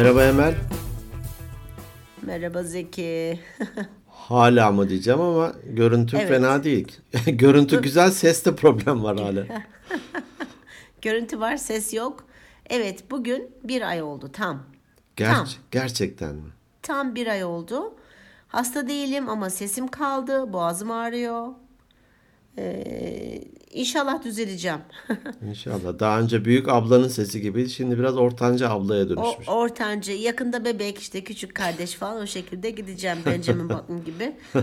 Merhaba Emel. Merhaba Zeki. Hala mı diyeceğim ama görüntü Evet. fena değil. görüntü güzel, seste problem var hala. Görüntü var, ses yok. Evet, bugün bir ay oldu tam. Ger- Tam. Gerçekten mi? Tam bir ay oldu. Hasta değilim ama sesim kaldı, boğazım ağrıyor. Ee, inşallah düzeleceğim. İnşallah. Daha önce büyük ablanın sesi gibi şimdi biraz ortanca ablaya o dönüşmüş. ortancı, yakında bebek işte küçük kardeş falan o şekilde gideceğim Benjamin Button gibi.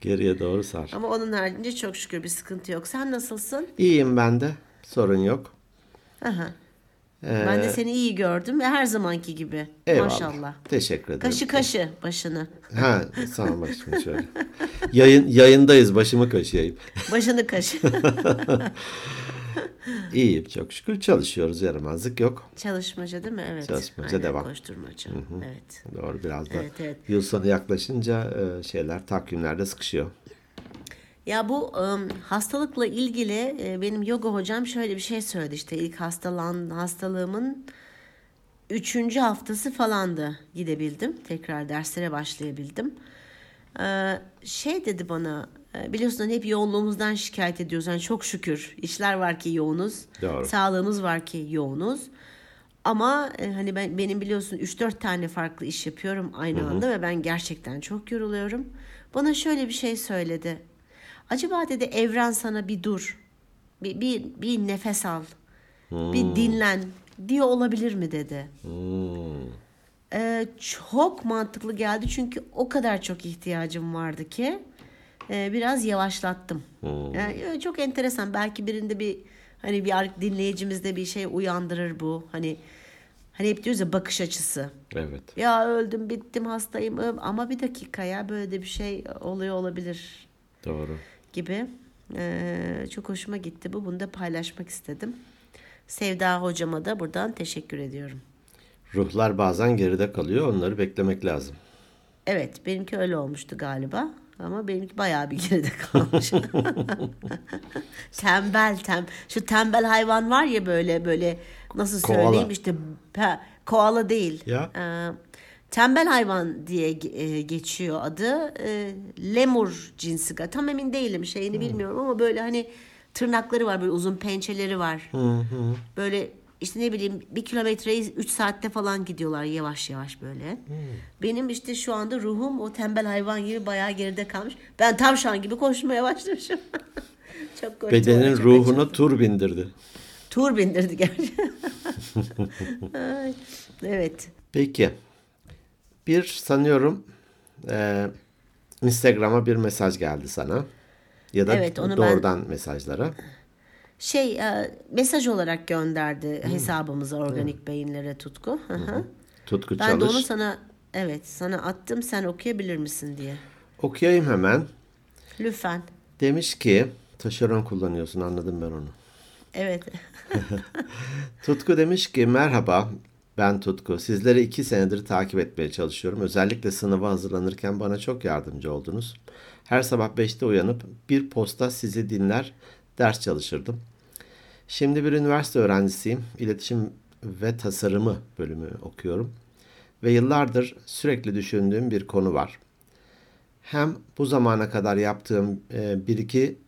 Geriye doğru sar. Ama onun haricinde çok şükür bir sıkıntı yok. Sen nasılsın? İyiyim ben de. Sorun yok. Aha. Ee, Ben de seni iyi gördüm ve her zamanki gibi. eyvallah. Maşallah. Teşekkür ederim. Kaşı kaşı başını. Ha, sağ bak şimdi şöyle. Yayın, yayındayız. Başımı kaşıyayım. Başını kaşı. İyiyim çok şükür. Çalışıyoruz. Yaramazlık yok. Çalışmaca değil mi? Evet. Çalışmaca Aynen, devam. Koşturmaca. Evet. Doğru biraz da Evet, evet. yıl sonu yaklaşınca e, şeyler takvimlerde sıkışıyor. Ya bu ım, hastalıkla ilgili e, benim yoga hocam şöyle bir şey söyledi işte ilk hastalan hastalığımın üçüncü haftası falandı gidebildim tekrar derslere başlayabildim. Ee, şey dedi bana e, biliyorsun hani hep yoğunluğumuzdan şikayet ediyoruz yani çok şükür işler var ki yoğunuz Doğru. sağlığımız var ki yoğunuz ama e, hani ben benim biliyorsun 3-4 tane farklı iş yapıyorum aynı anda ve ben gerçekten çok yoruluyorum. Bana şöyle bir şey söyledi. Acaba dedi evren sana bir dur. Bir, bir, bir nefes al. Bir dinlen diyor olabilir mi dedi. Hmm. Ee, çok mantıklı geldi çünkü o kadar çok ihtiyacım vardı ki e, biraz yavaşlattım. Yani, e, çok enteresan. Belki birinde bir hani bir dinleyicimizde bir şey uyandırır bu. Hani hani hep diyoruz ya bakış açısı. Evet. Ya öldüm, bittim, hastayım ama bir dakika ya böyle de bir şey oluyor olabilir Doğru. Gibi. Ee, çok hoşuma gitti bu. Bunu da paylaşmak istedim. Sevda hocama da buradan teşekkür ediyorum. Ruhlar bazen geride kalıyor. Onları beklemek lazım. Evet, benimki öyle olmuştu galiba. Ama benimki bayağı bir geride kalmış. tembel tem. Şu tembel hayvan var ya böyle böyle nasıl Koala. söyleyeyim işte ha, koala değil. Ya. Ee, tembel hayvan diye e, geçiyor adı. Ee, lemur cinsi. Tam emin değilim şeyini bilmiyorum ama böyle hani tırnakları var böyle uzun pençeleri var. Böyle işte ne bileyim bir kilometreyi 3 saatte falan gidiyorlar yavaş yavaş böyle. Benim işte şu anda ruhum o tembel hayvan gibi bayağı geride kalmış. Ben tavşan gibi koşmaya başlamışım. çok koştum. Bedenin çok ruhuna acıktım. tur bindirdi. Tur bindirdi. Ay, evet. Peki. Bir sanıyorum e, Instagram'a bir mesaj geldi sana. Ya da Evet, onu ben- doğrudan mesajlara. Şey e, mesaj olarak gönderdi hesabımıza organik beyinlere tutku. Hı hı. Tutku Ben de çalış. onu sana evet sana attım sen okuyabilir misin diye. Okuyayım hemen. Lütfen. Demiş ki taşeron kullanıyorsun anladım ben onu. Evet. Tutku demiş ki merhaba ben Tutku. Sizleri iki senedir takip etmeye çalışıyorum. Özellikle sınava hazırlanırken bana çok yardımcı oldunuz. Her sabah 5'te uyanıp bir posta sizi dinler ders çalışırdım. Şimdi bir üniversite öğrencisiyim. İletişim ve tasarımı bölümü okuyorum. Ve yıllardır sürekli düşündüğüm bir konu var. Hem bu zamana kadar yaptığım e, bir iki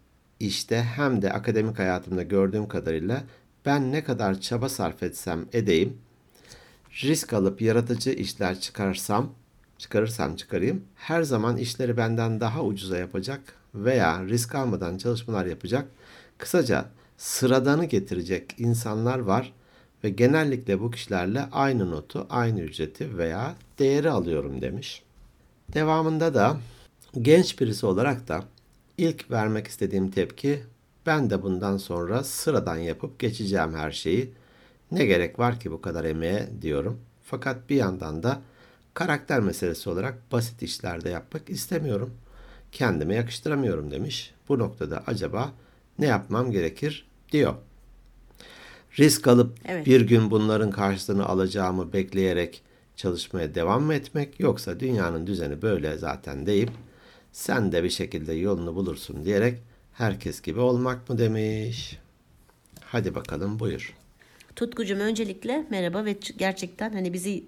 işte hem de akademik hayatımda gördüğüm kadarıyla ben ne kadar çaba sarf etsem edeyim, risk alıp yaratıcı işler çıkarsam, çıkarırsam çıkarayım, her zaman işleri benden daha ucuza yapacak veya risk almadan çalışmalar yapacak, kısaca sıradanı getirecek insanlar var ve genellikle bu kişilerle aynı notu, aynı ücreti veya değeri alıyorum demiş. Devamında da genç birisi olarak da ilk vermek istediğim tepki ben de bundan sonra sıradan yapıp geçeceğim her şeyi. Ne gerek var ki bu kadar emeğe diyorum. Fakat bir yandan da karakter meselesi olarak basit işlerde yapmak istemiyorum. Kendime yakıştıramıyorum demiş. Bu noktada acaba ne yapmam gerekir diyor. Risk alıp Evet. bir gün bunların karşılığını alacağımı bekleyerek çalışmaya devam mı etmek yoksa dünyanın düzeni böyle zaten deyip sen de bir şekilde yolunu bulursun diyerek herkes gibi olmak mı demiş. Hadi bakalım buyur. Tutkucum öncelikle merhaba ve gerçekten hani bizi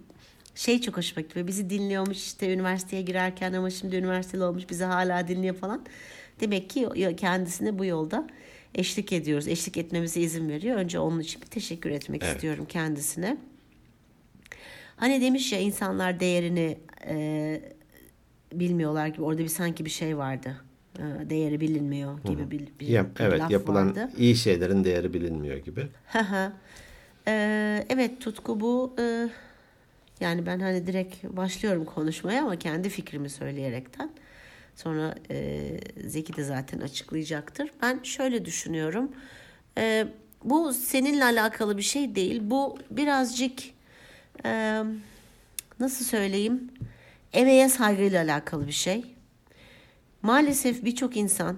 şey çok hoşuma gitti. Bizi dinliyormuş işte üniversiteye girerken ama şimdi üniversiteli olmuş bizi hala dinliyor falan. Demek ki kendisine bu yolda eşlik ediyoruz. Eşlik etmemize izin veriyor. Önce onun için bir teşekkür etmek evet. istiyorum kendisine. Hani demiş ya insanlar değerini e, bilmiyorlar gibi orada bir sanki bir şey vardı. E, değeri bilinmiyor gibi bir, bir, Yap, bir evet, laf yapılan vardı. iyi şeylerin değeri bilinmiyor gibi. Evet Tutku bu yani ben hani direkt başlıyorum konuşmaya ama kendi fikrimi söyleyerekten. Sonra e, Zeki de zaten açıklayacaktır. Ben şöyle düşünüyorum. E, bu seninle alakalı bir şey değil. Bu birazcık e, nasıl söyleyeyim emeğe saygıyla alakalı bir şey. Maalesef birçok insan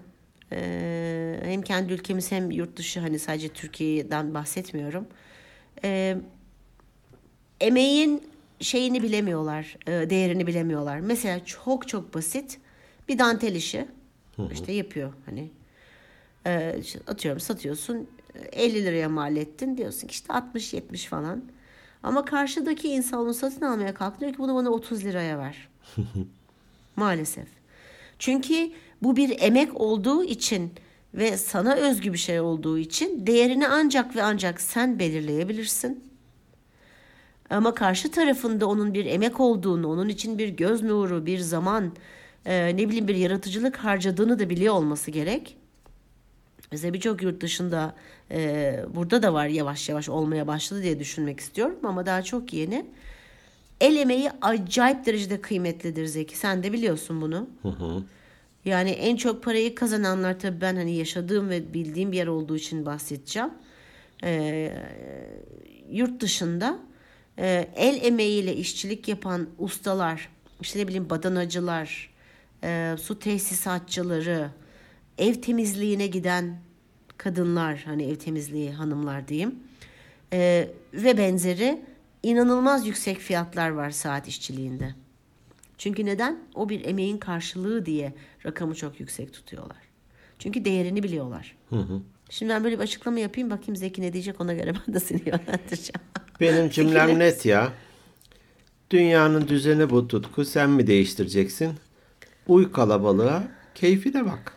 e, hem kendi ülkemiz hem yurt dışı hani sadece Türkiye'den bahsetmiyorum. E, emeğin şeyini bilemiyorlar, e, değerini bilemiyorlar. Mesela çok çok basit bir dantel işi işte yapıyor hani e, atıyorum satıyorsun 50 liraya mal ettin diyorsun ki işte 60-70 falan. Ama karşıdaki insan onu satın almaya kalkıyor ki bunu bana 30 liraya ver. Maalesef. Çünkü bu bir emek olduğu için ve sana özgü bir şey olduğu için değerini ancak ve ancak sen belirleyebilirsin. Ama karşı tarafında onun bir emek olduğunu, onun için bir göz nuru, bir zaman, e, ne bileyim bir yaratıcılık harcadığını da biliyor olması gerek. Mesela birçok yurt dışında e, burada da var yavaş yavaş olmaya başladı diye düşünmek istiyorum ama daha çok yeni. El emeği acayip derecede kıymetlidir Zeki. Sen de biliyorsun bunu. Hı hı. Yani en çok parayı kazananlar tabii ben hani yaşadığım ve bildiğim bir yer olduğu için bahsedeceğim. Ee, yurt dışında e, el emeğiyle işçilik yapan ustalar, işte ne bileyim badanacılar, e, su tesisatçıları, ev temizliğine giden kadınlar, hani ev temizliği hanımlar diyeyim e, ve benzeri inanılmaz yüksek fiyatlar var saat işçiliğinde. Çünkü neden? O bir emeğin karşılığı diye rakamı çok yüksek tutuyorlar. Çünkü değerini biliyorlar. Hı hı. Şimdi ben böyle bir açıklama yapayım bakayım Zeki ne diyecek ona göre ben de seni yönlendireceğim. Benim cümlem net ya. Dünyanın düzeni bu tutku sen mi değiştireceksin? Uy kalabalığa keyfine bak.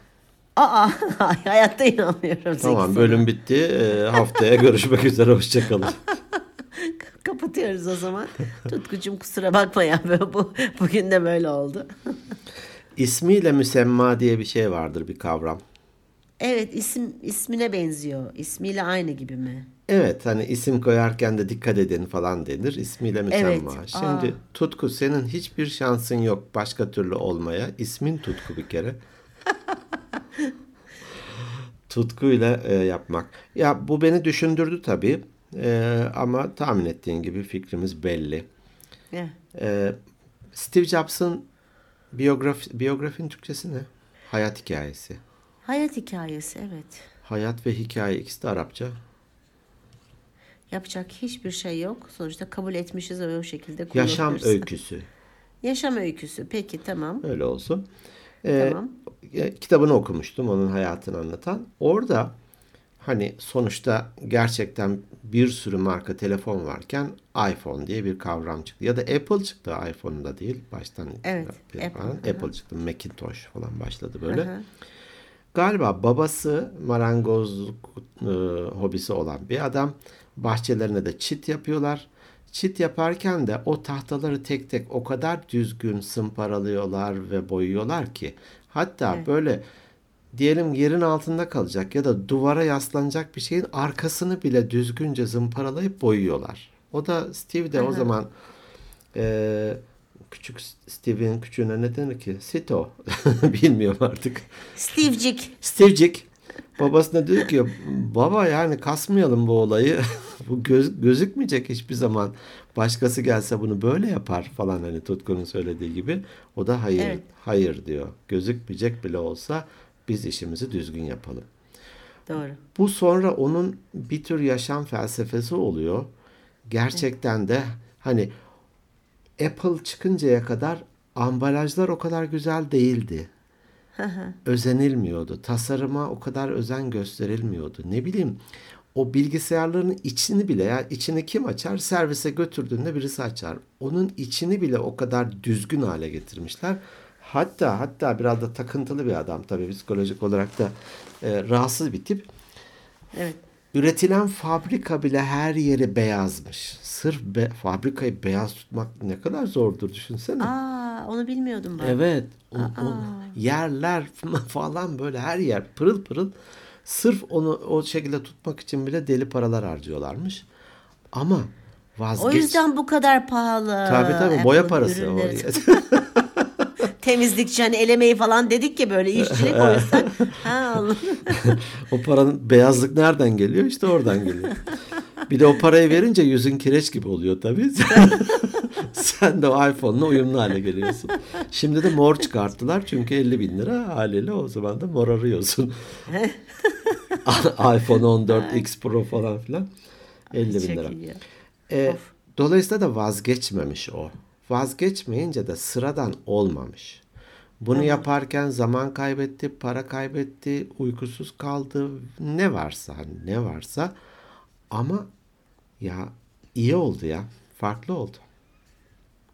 Aa hayatta inanmıyorum. Tamam bölüm bitti. Ee, haftaya görüşmek üzere hoşçakalın. Kapatıyoruz o zaman. Tutkucum kusura bakma ya bu bugün de böyle oldu. İsmiyle müsemma diye bir şey vardır bir kavram. Evet isim ismine benziyor. İsmiyle aynı gibi mi? Evet hani isim koyarken de dikkat edin falan denir. İsmiyle müsemma. Evet. Şimdi Aa. Tutku senin hiçbir şansın yok başka türlü olmaya. İsmin Tutku bir kere. Tutkuyla e, yapmak. Ya bu beni düşündürdü tabii. E, ama tahmin ettiğin gibi fikrimiz belli. Yeah. E, Steve Jobs'ın biyografi, biyografinin Türkçesi ne? Hayat hikayesi. Hayat hikayesi evet. Hayat ve hikaye ikisi de Arapça. Yapacak hiçbir şey yok. Sonuçta kabul etmişiz ve o şekilde kullanıyoruz. Yaşam öyküsü. Yaşam öyküsü. Peki tamam. Öyle olsun. Ee, tamam. Kitabını okumuştum onun hayatını anlatan. Orada hani sonuçta gerçekten bir sürü marka telefon varken iPhone diye bir kavram çıktı. Ya da Apple çıktı iPhone'da değil. Baştan evet, Apple, falan. Apple çıktı. Macintosh falan başladı böyle. Hı-hı. Galiba babası marangozluk e, hobisi olan bir adam. Bahçelerine de çit yapıyorlar. Çit yaparken de o tahtaları tek tek o kadar düzgün sımparalıyorlar ve boyuyorlar ki hatta evet. böyle diyelim yerin altında kalacak ya da duvara yaslanacak bir şeyin arkasını bile düzgünce zımparalayıp boyuyorlar. O da Steve de Aha. o zaman e, küçük Steve'in küçüğüne ne denir ki? Sito. Bilmiyorum artık. Steve'cik. Steve'cik. Babasına diyor ki baba yani kasmayalım bu olayı. bu göz, gözükmeyecek hiçbir zaman. Başkası gelse bunu böyle yapar falan hani Tutku'nun söylediği gibi. O da hayır. Evet. Hayır diyor. Gözükmeyecek bile olsa biz işimizi düzgün yapalım. Doğru. Bu sonra onun bir tür yaşam felsefesi oluyor. Gerçekten de hani Apple çıkıncaya kadar ambalajlar o kadar güzel değildi. Özenilmiyordu. Tasarıma o kadar özen gösterilmiyordu. Ne bileyim o bilgisayarların içini bile yani içini kim açar? Servise götürdüğünde birisi açar. Onun içini bile o kadar düzgün hale getirmişler. Hatta hatta biraz da takıntılı bir adam tabii psikolojik olarak da e, rahatsız bir tip. Evet. Üretilen fabrika bile her yeri beyazmış. Sırf be, fabrikayı beyaz tutmak ne kadar zordur düşünsene. Aa onu bilmiyordum ben. Evet. O, o yerler falan böyle her yer pırıl pırıl. Sırf onu o şekilde tutmak için bile deli paralar harcıyorlarmış. Ama vazgeç. O yüzden bu kadar pahalı. Tabii tabii Apple'ın boya parası o. Temizlikçi hani elemeyi falan dedik ya böyle işçilik o yüzden. ha, anladım. o paranın beyazlık nereden geliyor? İşte oradan geliyor. Bir de o parayı verince yüzün kireç gibi oluyor tabii. Sen de o iPhone'la uyumlu hale geliyorsun. Şimdi de mor çıkarttılar çünkü 50 bin lira haliyle o zaman da mor arıyorsun. iPhone 14 X Pro falan filan 50 bin lira. iyi ya. E, dolayısıyla da vazgeçmemiş o. Vazgeçmeyince de sıradan olmamış. Bunu yaparken zaman kaybetti, para kaybetti, uykusuz kaldı. Ne varsa ne varsa ama ya iyi oldu ya. Farklı oldu.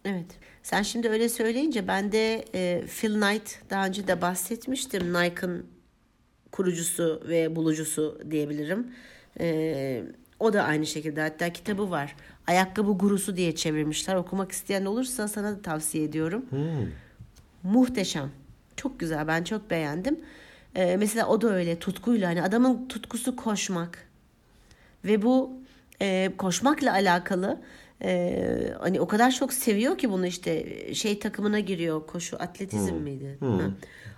Evet. Sen şimdi öyle söyleyince ben de e, Phil Knight daha önce de bahsetmiştim. Nike'ın kurucusu ve bulucusu diyebilirim. E, o da aynı şekilde hatta kitabı var. Ayakkabı gurusu diye çevirmişler. Okumak isteyen olursa sana da tavsiye ediyorum. Muhteşem. Çok güzel. Ben çok beğendim. E, mesela o da öyle tutkuyla hani adamın tutkusu koşmak. Ve bu e, koşmakla alakalı e, hani o kadar çok seviyor ki bunu işte şey takımına giriyor. Koşu atletizm miydi? Ha.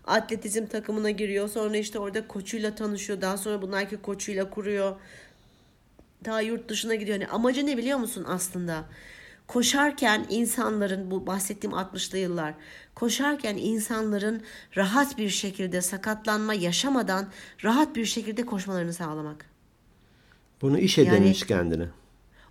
Atletizm takımına giriyor. Sonra işte orada koçuyla tanışıyor. Daha sonra bu Nike koçuyla kuruyor. Daha yurt dışına gidiyor. Hani amacı ne biliyor musun aslında? Koşarken insanların bu bahsettiğim 60'lı yıllar koşarken insanların rahat bir şekilde sakatlanma yaşamadan rahat bir şekilde koşmalarını sağlamak. Bunu iş Yani- edinmiş kendine.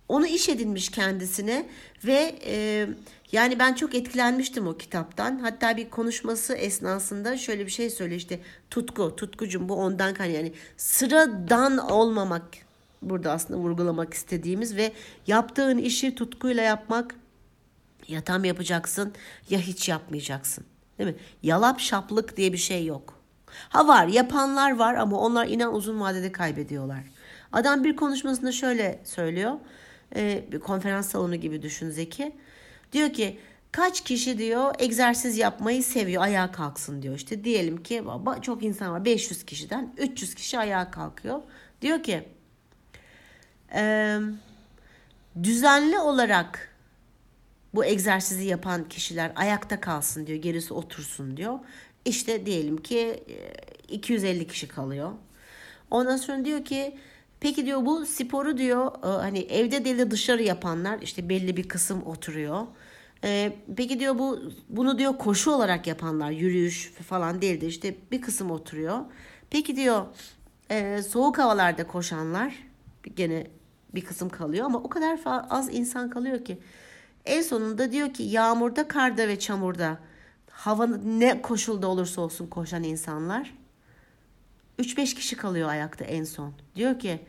Onu iş edinmiş kendisine ve e, yani ben çok etkilenmiştim o kitaptan. Hatta bir konuşması esnasında şöyle bir şey söyle işte tutku, tutkucum bu ondan kaynağı yani sıradan olmamak burada aslında vurgulamak istediğimiz ve yaptığın işi tutkuyla yapmak ya tam yapacaksın ya hiç yapmayacaksın. Değil mi? Yalap şaplık diye bir şey yok. Ha var yapanlar var ama onlar inan uzun vadede kaybediyorlar. Adam bir konuşmasında şöyle söylüyor. Ee, bir konferans salonu gibi düşün Zeki. Diyor ki kaç kişi diyor egzersiz yapmayı seviyor ayağa kalksın diyor. İşte diyelim ki baba çok insan var 500 kişiden 300 kişi ayağa kalkıyor. Diyor ki eee, düzenli olarak bu egzersizi yapan kişiler ayakta kalsın diyor, gerisi otursun diyor. İşte diyelim ki e, 250 kişi kalıyor. Ondan sonra diyor ki peki diyor bu sporu diyor e, hani evde değil de dışarı yapanlar işte belli bir kısım oturuyor. E, peki diyor bu bunu diyor koşu olarak yapanlar yürüyüş falan değil de işte bir kısım oturuyor. Peki diyor e, soğuk havalarda koşanlar gene bir kısım kalıyor ama o kadar az insan kalıyor ki. En sonunda diyor ki yağmurda, karda ve çamurda hava ne koşulda olursa olsun koşan insanlar 3-5 kişi kalıyor ayakta en son. Diyor ki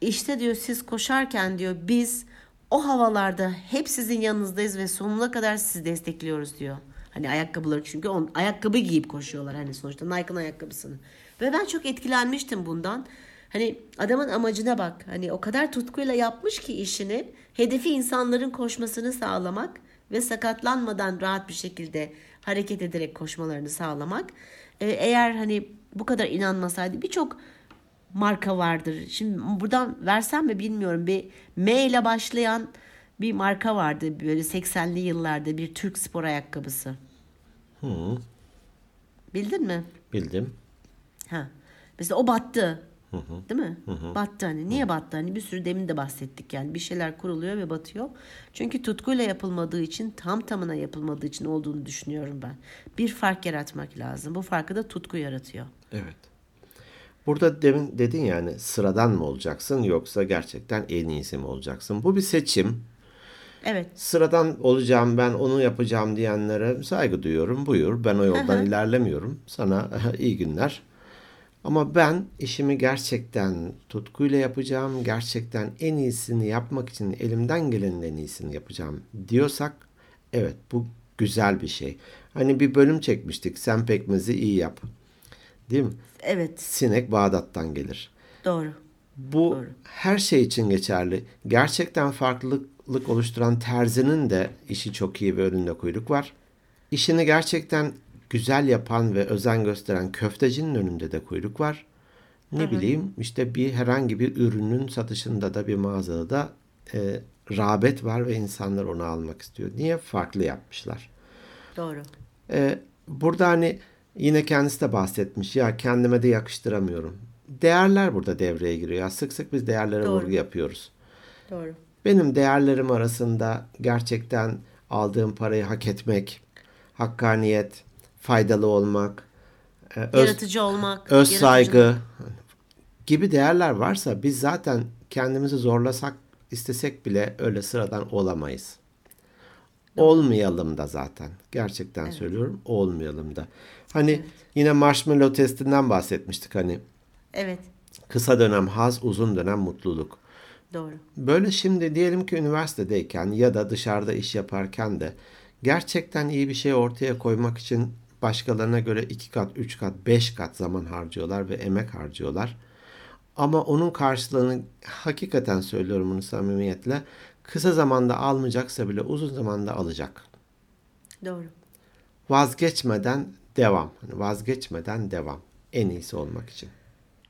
işte diyor siz koşarken diyor biz o havalarda hep sizin yanınızdayız ve sonuna kadar sizi destekliyoruz diyor. Hani ayakkabıları çünkü on, ayakkabı giyip koşuyorlar hani sonuçta Nike'ın ayakkabısını. Ve ben çok etkilenmiştim bundan. Hani adamın amacına bak. Hani o kadar tutkuyla yapmış ki işini. Hedefi insanların koşmasını sağlamak ve sakatlanmadan rahat bir şekilde hareket ederek koşmalarını sağlamak. Ee, eğer hani bu kadar inanmasaydı birçok marka vardır. Şimdi buradan versem mi bilmiyorum. Bir M ile başlayan bir marka vardı böyle 80'li yıllarda bir Türk spor ayakkabısı. Bildin mi? Bildim. Ha. Mesela o battı. Değil mi? Battı hani. Niye battı? Hani bir sürü demin de bahsettik yani. Bir şeyler kuruluyor ve batıyor. Çünkü tutkuyla yapılmadığı için, tam tamına yapılmadığı için olduğunu düşünüyorum ben. Bir fark yaratmak lazım. Bu farkı da tutku yaratıyor. Evet. Burada demin dedin yani sıradan mı olacaksın yoksa gerçekten en iyisi mi olacaksın? Bu bir seçim. Evet. Sıradan olacağım ben onu yapacağım diyenlere saygı duyuyorum. Buyur ben o yoldan ilerlemiyorum. Sana iyi günler. Ama ben işimi gerçekten tutkuyla yapacağım, gerçekten en iyisini yapmak için elimden gelenin en iyisini yapacağım diyorsak evet bu güzel bir şey. Hani bir bölüm çekmiştik. Sen pekmezi iyi yap. Değil mi? Evet. Sinek Bağdat'tan gelir. Doğru. Bu Doğru. her şey için geçerli. Gerçekten farklılık oluşturan terzinin de işi çok iyi ve önünde kuyruk var. İşini gerçekten güzel yapan ve özen gösteren köftecinin önünde de kuyruk var. Ne bileyim işte bir herhangi bir ürünün satışında da bir mağazada da e, rağbet var ve insanlar onu almak istiyor. Niye? Farklı yapmışlar. Doğru. Ee, burada hani yine kendisi de bahsetmiş ya kendime de yakıştıramıyorum. Değerler burada devreye giriyor. Ya sık sık biz değerlere Doğru. vurgu yapıyoruz. Doğru. Benim değerlerim arasında gerçekten aldığım parayı hak etmek, hakkaniyet, faydalı olmak, e, öz, Yaratıcı olmak. öz yaratıcı- saygı gibi değerler varsa biz zaten kendimizi zorlasak istesek bile öyle sıradan olamayız. Olmayalım da zaten. Gerçekten söylüyorum olmayalım da. Hani yine marshmallow testinden bahsetmiştik hani. Evet. Kısa dönem haz, uzun dönem mutluluk. Doğru. Böyle şimdi diyelim ki üniversitedeyken ya da dışarıda iş yaparken de gerçekten iyi bir şey ortaya koymak için başkalarına göre iki kat, üç kat, beş kat zaman harcıyorlar ve emek harcıyorlar. Ama onun karşılığını hakikaten söylüyorum bunu samimiyetle kısa zamanda almayacaksa bile uzun zamanda alacak. Doğru. Vazgeçmeden devam. Hani vazgeçmeden devam. En iyisi olmak için.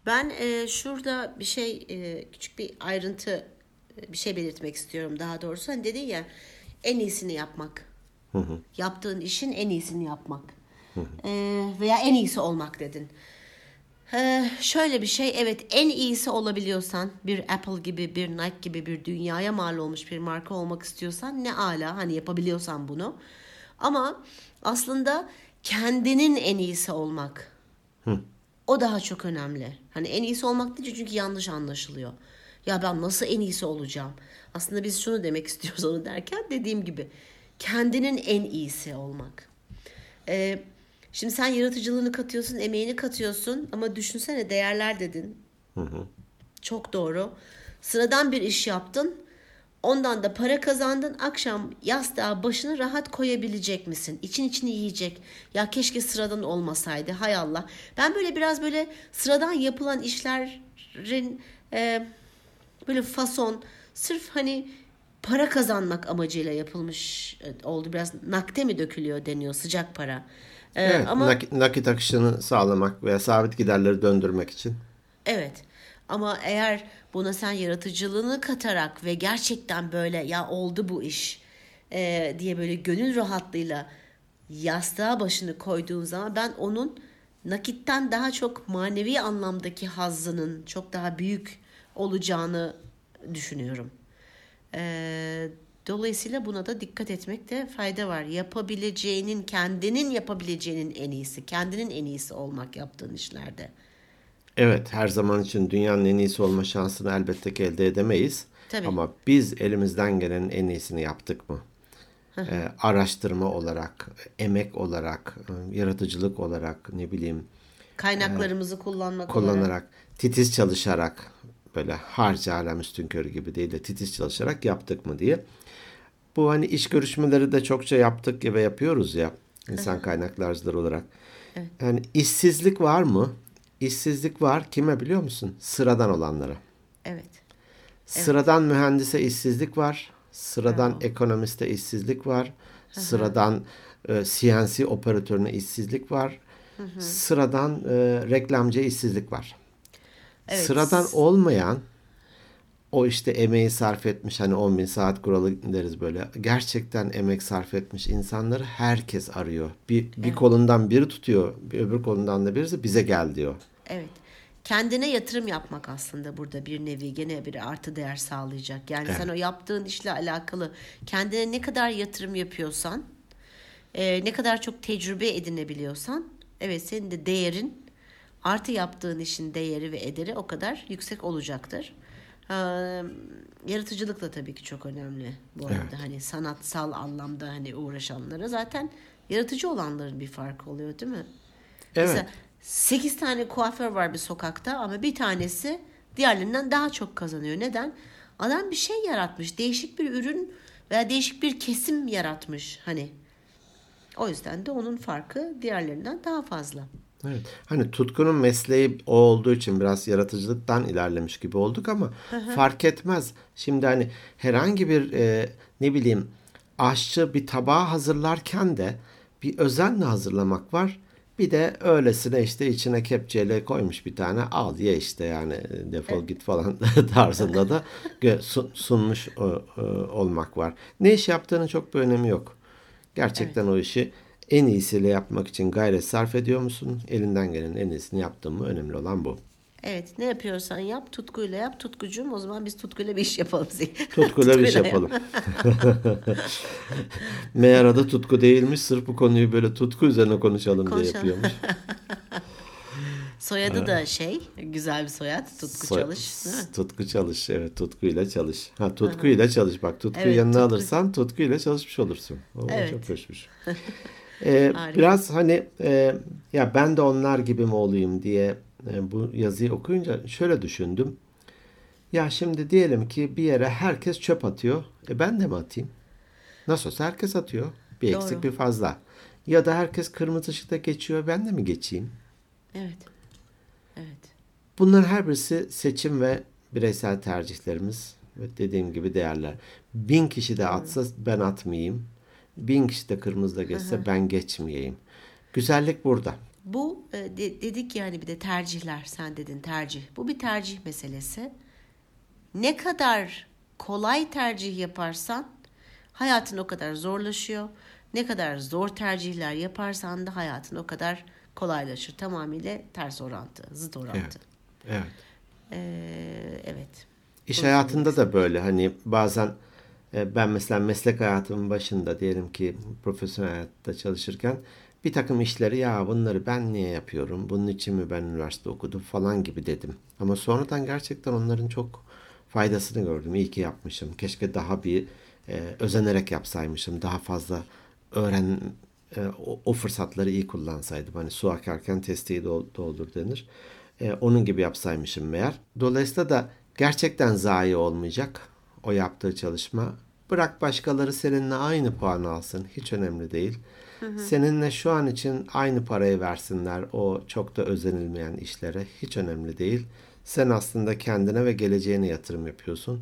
Ben e, şurada bir şey e, küçük bir ayrıntı e, bir şey belirtmek istiyorum daha doğrusu. Hani dedin ya en iyisini yapmak. Yaptığın işin en iyisini yapmak. E, veya en iyisi olmak dedin. E, şöyle bir şey evet en iyisi olabiliyorsan bir Apple gibi bir Nike gibi bir dünyaya mal olmuş bir marka olmak istiyorsan ne ala hani yapabiliyorsan bunu. Ama aslında kendinin en iyisi olmak. O daha çok önemli. Hani en iyisi olmak değil çünkü yanlış anlaşılıyor. Ya ben nasıl en iyisi olacağım? Aslında biz şunu demek istiyoruz onu derken dediğim gibi kendinin en iyisi olmak. Ee, şimdi sen yaratıcılığını katıyorsun, emeğini katıyorsun ama düşünsene değerler dedin. Çok doğru. Sıradan bir iş yaptın. Ondan da para kazandın. Akşam yastığa başını rahat koyabilecek misin? İçin içini yiyecek. Ya keşke sıradan olmasaydı. Hay Allah. Ben böyle biraz böyle sıradan yapılan işlerin e, böyle fason sırf hani para kazanmak amacıyla yapılmış e, oldu. Biraz nakde mi dökülüyor deniyor sıcak para. E, Evet, ama nakit, nakit akışını sağlamak veya sabit giderleri döndürmek için. Evet. Ama eğer buna sen yaratıcılığını katarak ve gerçekten böyle ya oldu bu iş e, diye böyle gönül rahatlığıyla yastığa başını koyduğun zaman ben onun nakitten daha çok manevi anlamdaki hazzının çok daha büyük olacağını düşünüyorum. E, dolayısıyla buna da dikkat etmekte fayda var. Yapabileceğinin, kendinin yapabileceğinin en iyisi, kendinin en iyisi olmak yaptığın işlerde. Evet, her zaman için dünyanın en iyisi olma şansını elbette ki elde edemeyiz. Tabii. Ama biz elimizden gelenin en iyisini yaptık mı? Ee, araştırma olarak, emek olarak, e, yaratıcılık olarak, ne bileyim, Kaynaklarımızı kullanmak olarak. kullanarak, titiz çalışarak, böyle harca alem üstün körü gibi değil de titiz çalışarak yaptık mı diye. Bu hani iş görüşmeleri de çokça yaptık ve yapıyoruz ya insan kaynaklarcıları olarak. Yani işsizlik var mı? İşsizlik var. Kime biliyor musun? Sıradan olanlara. Evet. Sıradan mühendise işsizlik var. Sıradan ekonomiste işsizlik var. Sıradan e, CNC operatörüne işsizlik var. Sıradan e, reklamcıya işsizlik var. Evet. Sıradan olmayan o işte emeği sarf etmiş hani 10 bin saat kuralı deriz böyle. Gerçekten emek sarf etmiş insanları herkes arıyor. Bir, bir kolundan biri tutuyor. Bir öbür kolundan da birisi bize gel diyor. Evet. Kendine yatırım yapmak aslında burada bir nevi gene bir artı değer sağlayacak. Yani sen o yaptığın işle alakalı kendine ne kadar yatırım yapıyorsan, e, ne kadar çok tecrübe edinebiliyorsan, evet senin de değerin artı yaptığın işin değeri ve ederi o kadar yüksek olacaktır. Ee, yaratıcılık da tabii ki çok önemli bu arada. Hani sanatsal anlamda hani uğraşanlara zaten yaratıcı olanların bir farkı oluyor değil mi? Evet. Mesela 8 tane kuaför var bir sokakta ama bir tanesi diğerlerinden daha çok kazanıyor. Neden? Adam bir şey yaratmış. Değişik bir ürün veya değişik bir kesim yaratmış hani. O yüzden de onun farkı diğerlerinden daha fazla. Evet. Hani tutkunun mesleği o olduğu için biraz yaratıcılıktan ilerlemiş gibi olduk ama fark etmez. Şimdi hani herhangi bir e, ne bileyim aşçı bir tabağı hazırlarken de bir özenle hazırlamak var. Bir de öylesine işte içine kepçeyle koymuş bir tane al ye işte yani e, defol git falan tarzında da sunmuş o- olmak var. Ne iş yaptığının çok bir önemi yok. Gerçekten o işi en iyisiyle yapmak için gayret sarf ediyor musun? Elinden gelenin en iyisini yaptın mı? Önemli olan bu. Evet ne yapıyorsan yap tutkuyla yap tutkucuğum o zaman biz tutkuyla bir iş yapalım. Tutkuyla bir iş yap. yapalım. Meğer adı tutku değilmiş. Sırf bu konuyu böyle tutku üzerine konuşalım diye Konuşalım. yapıyormuş. Soyadı da şey güzel bir soyad tutku Soy- çalış değil mi? Tutku çalış. Evet tutkuyla çalış. Ha tutkuyla çalış. Bak tutkuyu Evet, yanına tutku. alırsan tutkuyla çalışmış olursun. O Evet. çok hoşmuş. Ee, Harika. biraz hani e, ya ben de onlar gibi mi olayım diye e, bu yazıyı okuyunca şöyle düşündüm. Ya şimdi diyelim ki bir yere herkes çöp atıyor. E ben de mi atayım? Nasıl olsa herkes atıyor. Bir Doğru. eksik bir fazla. Ya da herkes kırmızı ışıkta geçiyor. Ben de mi geçeyim? Evet. Evet. Bunların her birisi seçim ve bireysel tercihlerimiz ve dediğim gibi değerler. Bin kişi de atsa ben atmayayım. Bin kişi de kırmızıda geçse ben geçmeyeyim. Güzellik burada. Bu e, de- dedik yani bir de tercihler sen dedin tercih. Bu bir tercih meselesi. Ne kadar kolay tercih yaparsan hayatın o kadar zorlaşıyor. Ne kadar zor tercihler yaparsan da hayatın o kadar kolaylaşır. Tamamıyla ters orantı, zıt orantı. Evet. Evet. Ee, evet. İş hayatında da böyle hani bazen ben mesela meslek hayatımın başında diyelim ki profesyonel hayatta çalışırken bir takım işleri ya bunları ben niye yapıyorum? Bunun için mi ben üniversite okudum falan gibi dedim. Ama sonradan gerçekten onların çok faydasını gördüm. İyi ki yapmışım. Keşke daha bir e, özenerek yapsaymışım. Daha fazla öğren e, o, o fırsatları iyi kullansaydım. Hani su akarken testiyi dol- doldur denir. E, onun gibi yapsaymışım meğer. Dolayısıyla da gerçekten zayi olmayacak o yaptığı çalışma. Bırak başkaları seninle aynı puanı alsın. Hiç önemli değil. Seninle şu an için aynı parayı versinler o çok da özenilmeyen işlere. Hiç önemli değil. Sen aslında kendine ve geleceğine yatırım yapıyorsun.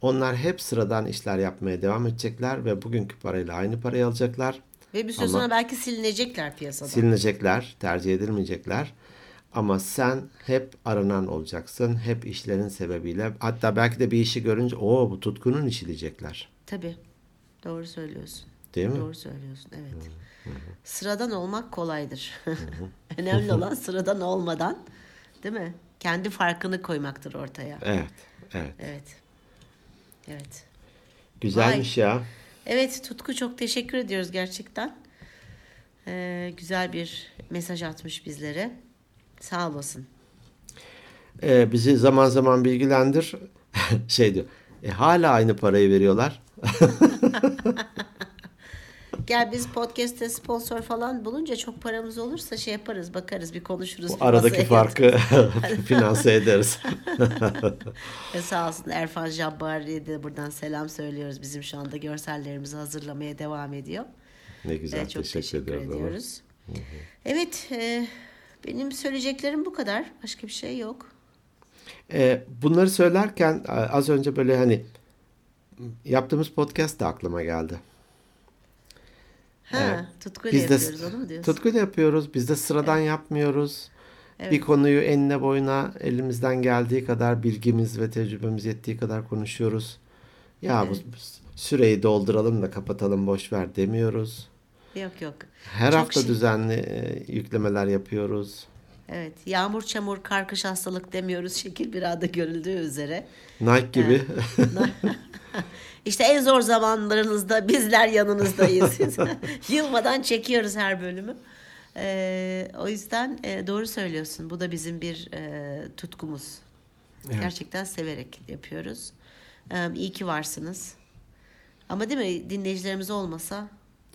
Onlar hep sıradan işler yapmaya devam edecekler ve bugünkü parayla aynı parayı alacaklar. Ve bir süre Ama- sonra belki silinecekler piyasadan. Silinecekler, tercih edilmeyecekler. Ama sen hep aranan olacaksın. Hep işlerin sebebiyle. Hatta belki de bir işi görünce o bu tutkunun işi diyecekler. Tabii. Doğru söylüyorsun. Değil mi? Doğru söylüyorsun. Evet. Sıradan olmak kolaydır. Önemli olan sıradan olmadan, değil mi? Kendi farkını koymaktır ortaya. Evet, evet. Evet. Evet. Güzelmiş ya. Evet Tutku çok teşekkür ediyoruz gerçekten. Ee, güzel bir mesaj atmış bizlere. Sağ olasın. Ee, bizi zaman zaman bilgilendir. şey diyor. E, hala aynı parayı veriyorlar. Gel biz podcast'te sponsor falan bulunca çok paramız olursa şey yaparız bakarız bir konuşuruz. Bu aradaki farkı finanse ederiz. Ve sağ olsun Erfan Jabbari'ye de buradan selam söylüyoruz. Bizim şu anda görsellerimizi hazırlamaya devam ediyor. ne güzel. Ee, çok teşekkür, teşekkür, ediyoruz. ediyoruz. Evet, e, benim söyleyeceklerim bu kadar. Başka bir şey yok. Ee, bunları söylerken az önce böyle hani yaptığımız podcast da aklıma geldi. Ha, Evet. tutkuyla Biz de yapıyoruz onu mu diyorsun? tutkuyla yapıyoruz. Biz de sıradan yapmıyoruz. Bir konuyu enine boyuna elimizden geldiği kadar bilgimiz ve tecrübemiz yettiği kadar konuşuyoruz. Ya bu süreyi dolduralım da kapatalım boş ver demiyoruz. Yok yok. Her Çok hafta şey- düzenli e, yüklemeler yapıyoruz. Evet, yağmur, çamur, karkış hastalık demiyoruz şekil bir anda görüldüğü üzere. Nike gibi. İşte en zor zamanlarınızda bizler yanınızdayız. Yılmadan çekiyoruz her bölümü. Ee, o yüzden e, doğru söylüyorsun. Bu da bizim bir e, tutkumuz. Gerçekten severek yapıyoruz. Ee, iyi ki varsınız. Ama değil mi dinleyicilerimiz olmasa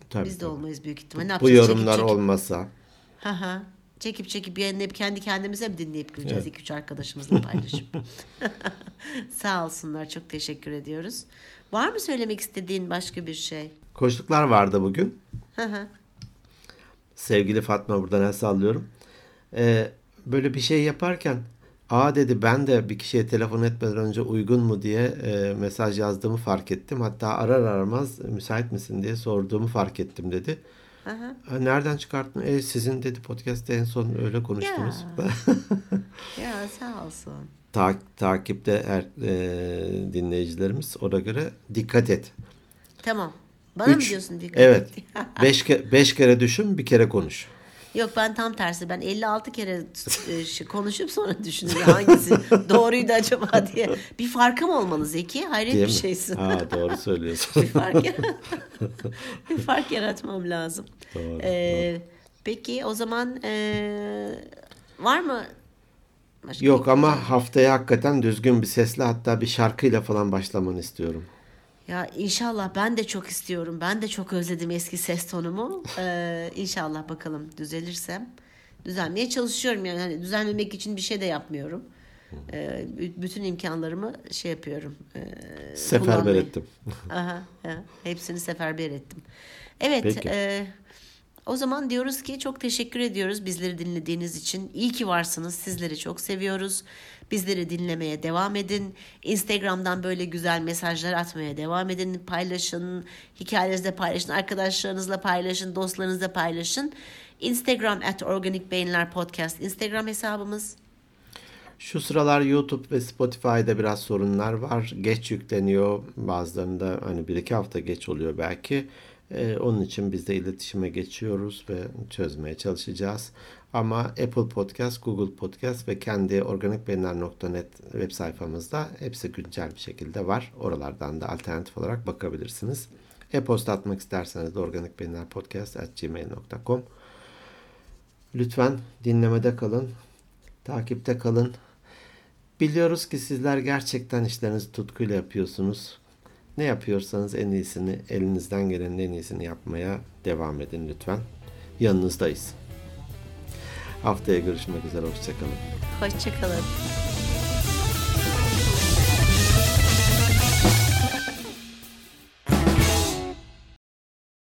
Tabii, biz de tabii. olmayız büyük ihtimal. Ne Bu yorumlar Çekip çekip- olmasa Hı hı. Çekip çekip yayınlayıp kendi kendimize mi dinleyip güleceğiz? iki üç arkadaşımızla paylaşıp. Sağ olsunlar. Çok teşekkür ediyoruz. Var mı söylemek istediğin başka bir şey? Koştuklar vardı bugün. Sevgili Fatma buradan el sallıyorum. Ee, böyle bir şey yaparken Aa dedi ben de bir kişiye telefon etmeden önce uygun mu diye e, mesaj yazdığımı fark ettim. Hatta arar aramaz müsait misin diye sorduğumu fark ettim dedi. Aha. "Ha, Nereden çıkarttın? E, sizin dedi podcast'te en son öyle konuştunuz. Ya sağ olsun. Ta- takipte her e, dinleyicilerimiz ona göre dikkat et. Tamam. Bana mı Üç- diyorsun dikkat Evet. et? beş, ke- beş kere düşün bir kere konuş. Yok ben tam tersi. Ben 56 kere e, şey konuşup sonra düşünürüm hangisi doğruydu acaba diye. Bir farkım olmalı Zeki. Hayret Değil bir mi? şeysin. Aa, doğru söylüyorsun. bir fark bir fark yaratmam lazım. Doğru, Ee, Peki o zaman ee, var mı? Başka Yok ama haftaya hakikaten düzgün bir sesle hatta bir şarkıyla falan başlamanı istiyorum. Ya inşallah ben de çok istiyorum. Ben de çok özledim eski ses tonumu. Ee, inşallah bakalım düzelirsem. Düzelmeye çalışıyorum yani. Hani düzelmemek için bir şey de yapmıyorum. Ee, bütün imkanlarımı şey yapıyorum. ee, Seferber kullanmayı- ettim. Aha, aha, hepsini seferber ettim. Evet, Peki. e, o zaman diyoruz ki çok teşekkür ediyoruz bizleri dinlediğiniz için. İyi ki varsınız. Sizleri çok seviyoruz. Bizleri dinlemeye devam edin. Instagram'dan böyle güzel mesajlar atmaya devam edin. Paylaşın, hikayenizde paylaşın, arkadaşlarınızla paylaşın, dostlarınızla paylaşın. Instagram at Organik Beyinler Podcast Instagram hesabımız. Şu sıralar YouTube ve Spotify'da biraz sorunlar var. Geç yükleniyor. Bazılarında hani bir iki hafta geç oluyor belki. Ee, onun için biz de iletişime geçiyoruz ve çözmeye çalışacağız. Ama Apple Podcast, Google Podcast ve kendi organikbeyinler.net web sayfamızda hepsi güncel bir şekilde var. Oralardan da alternatif olarak bakabilirsiniz. E-posta atmak isterseniz de organikbeyinlerpodcast.gmail.com Lütfen dinlemede kalın, takipte kalın. Biliyoruz ki sizler gerçekten işlerinizi tutkuyla yapıyorsunuz. Ne yapıyorsanız en iyisini, elinizden gelenin en iyisini yapmaya devam edin lütfen. Yanınızdayız. Haftaya görüşmek üzere, hoşçakalın. Hoşçakalın.